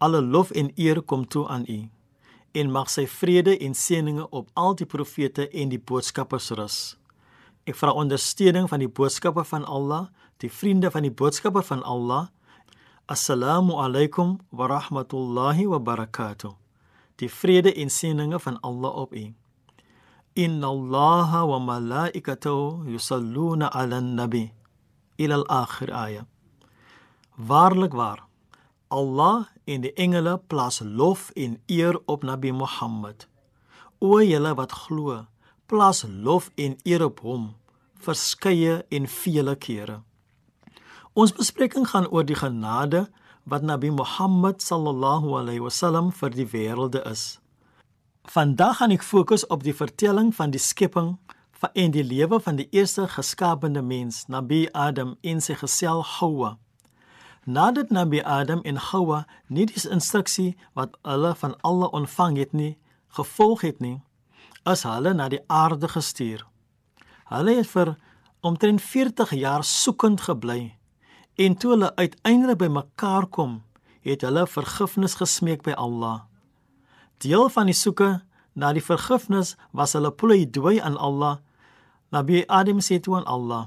Alle lof en eer kom toe aan U. En mag sy vrede en seëninge op al die profete en die boodskappers rus. Ek vra ondersteuning van die boodskappe van Allah, die vriende van die boodskappe van Allah. Assalamu alaykum wa rahmatullahi wa barakatuh. Die vrede en seëninge van Allah op U. Inna Allaha wa malaikatahu yusalluna 'alan nabi ila al-akhir ayah. Waarlik waar. Allah en die engele plaas lof en eer op Nabi Muhammad. O julle wat glo, plaas lof en eer op hom verskeie en vele kere. Ons bespreking gaan oor die genade wat Nabi Muhammad sallallahu alaihi wasallam vir die wêrelde is. Vandag gaan ek fokus op die vertelling van die skepping van en die lewe van die eerste geskaapte mens, Nabi Adam en sy gesel Hawa. Nadat Nabi Adam en Hawa nie die instruksie wat hulle van Allah ontvang het nie, gevolg het nie, is hulle na die aarde gestuur. Hulle het vir omtrent 40 jaar soekend gebly en toe hulle uiteindelik by mekaar kom, het hulle vergifnis gesmeek by Allah. Deel van die soeke na die vergifnis was hulle pleidooi aan Allah. Nabi Adam sê toe aan Allah: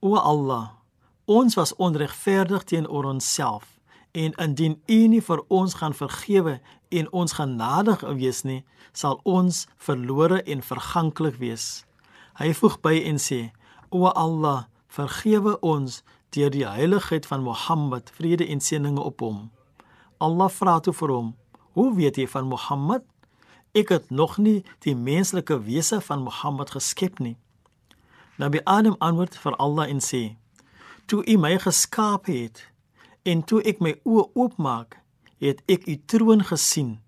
O Allah, ons was onregverdig teenoor onsself en indien U nie vir ons gaan vergewe en ons genadig wees nie, sal ons verlore en verganklik wees. Hy voeg by en sê: O Allah, vergewe ons deur die heiligheid van Mohammed, vrede en seëninge op hom. Allah vra toe vir hom: "Hoe weet jy van Mohammed? Ek het nog nie die menslike wese van Mohammed geskep nie." Nabi Adam antwoord vir Allah en sê: "Toe U my geskaap het en toe ek my oë oopmaak, het ek U troon gesien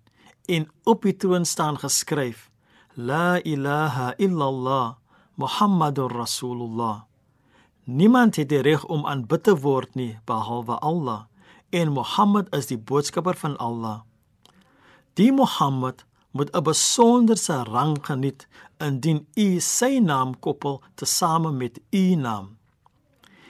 en op U troon staan geskryf: La ilaha illallah Muhammadur Rasulullah." Niemand het die reg om aanbid te word nie behalwe Allah en Mohammed is die boodskapper van Allah. Die Mohammed moet 'n besonderse rang geniet indien u sy naam koppel tesame met u naam.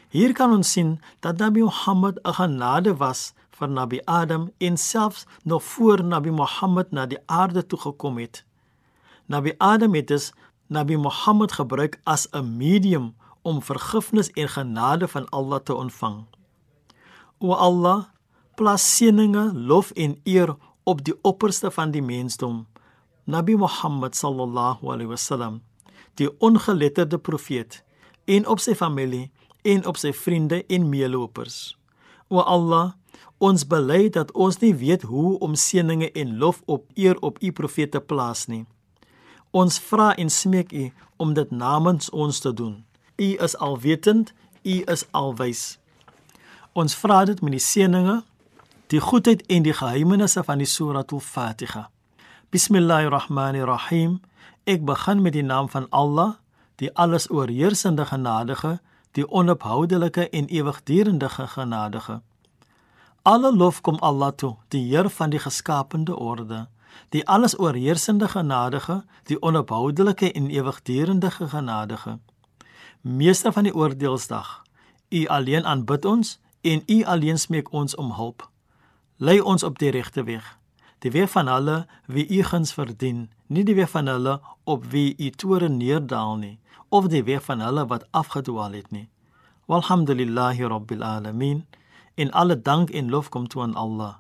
Hier kan ons sien dat Nabi Muhammad 'n genade was vir Nabi Adam en selfs nog voor Nabi Muhammad na die aarde toe gekom het. Nabi Adam het dus Nabi Muhammad gebruik as 'n medium om vergifnis en genade van Allah te ontvang. O Allah, plaas seëninge, lof en eer op die opperste van die mensdom, Nabi Muhammad sallallahu alaihi wasallam, die ongeletterde profeet, en op sy familie en op sy vriende en meelopers. O Allah, ons bely dat ons nie weet hoe om seëninge en lof op eer op u profete te plaas nie. Ons vra en smeek u om dit namens ons te doen. U is alwetend, U is alwys. Ons vra dit met die seëninge, die goedheid en die geheimenisse van die Suratul Fatiha. Bismillahirrahmanirrahim. Ek begin met die naam van Allah, die alles oorheersende genadige, die onophoudelike en ewigdurende genadige. Alle lof kom Allah toe, die Heer van die geskapende orde, die alles oorheersende genadige, die onophoudelike en ewigdurende genadige. Meester van die oordeelsdag, U alleen aanbid ons en U alleen smeek ons om hulp. Lei ons op die regte weg, die weer van hulle wie u guns verdien, nie die weer van hulle op wie u toorn neerdaal nie, of die weer van hulle wat afgedwaal het nie. Walhamdulillahi rabbil alamin. En alle dank en lof kom toe aan Allah.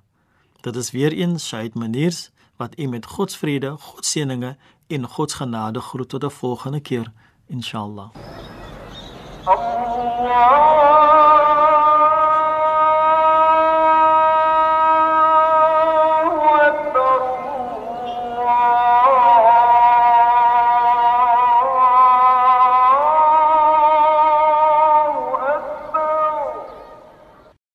Dit is weer een Said Maniers wat u met God se vrede, God se seëninge en God se genade groet tot 'n volgende keer, inshallah. Allah